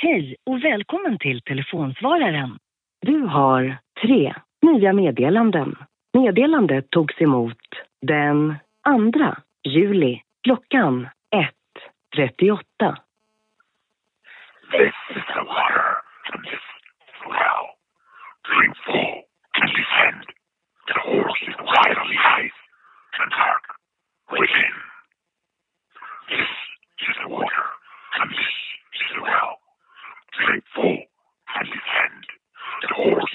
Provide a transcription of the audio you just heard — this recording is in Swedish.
Hej och välkommen till telefonsvararen. Du har tre nya meddelanden. Meddelandet togs emot den 2 juli klockan 1.38. This is the water from this well. Drink full and descend. The horse is wide on the ice and dark within. This is the water. land. Det har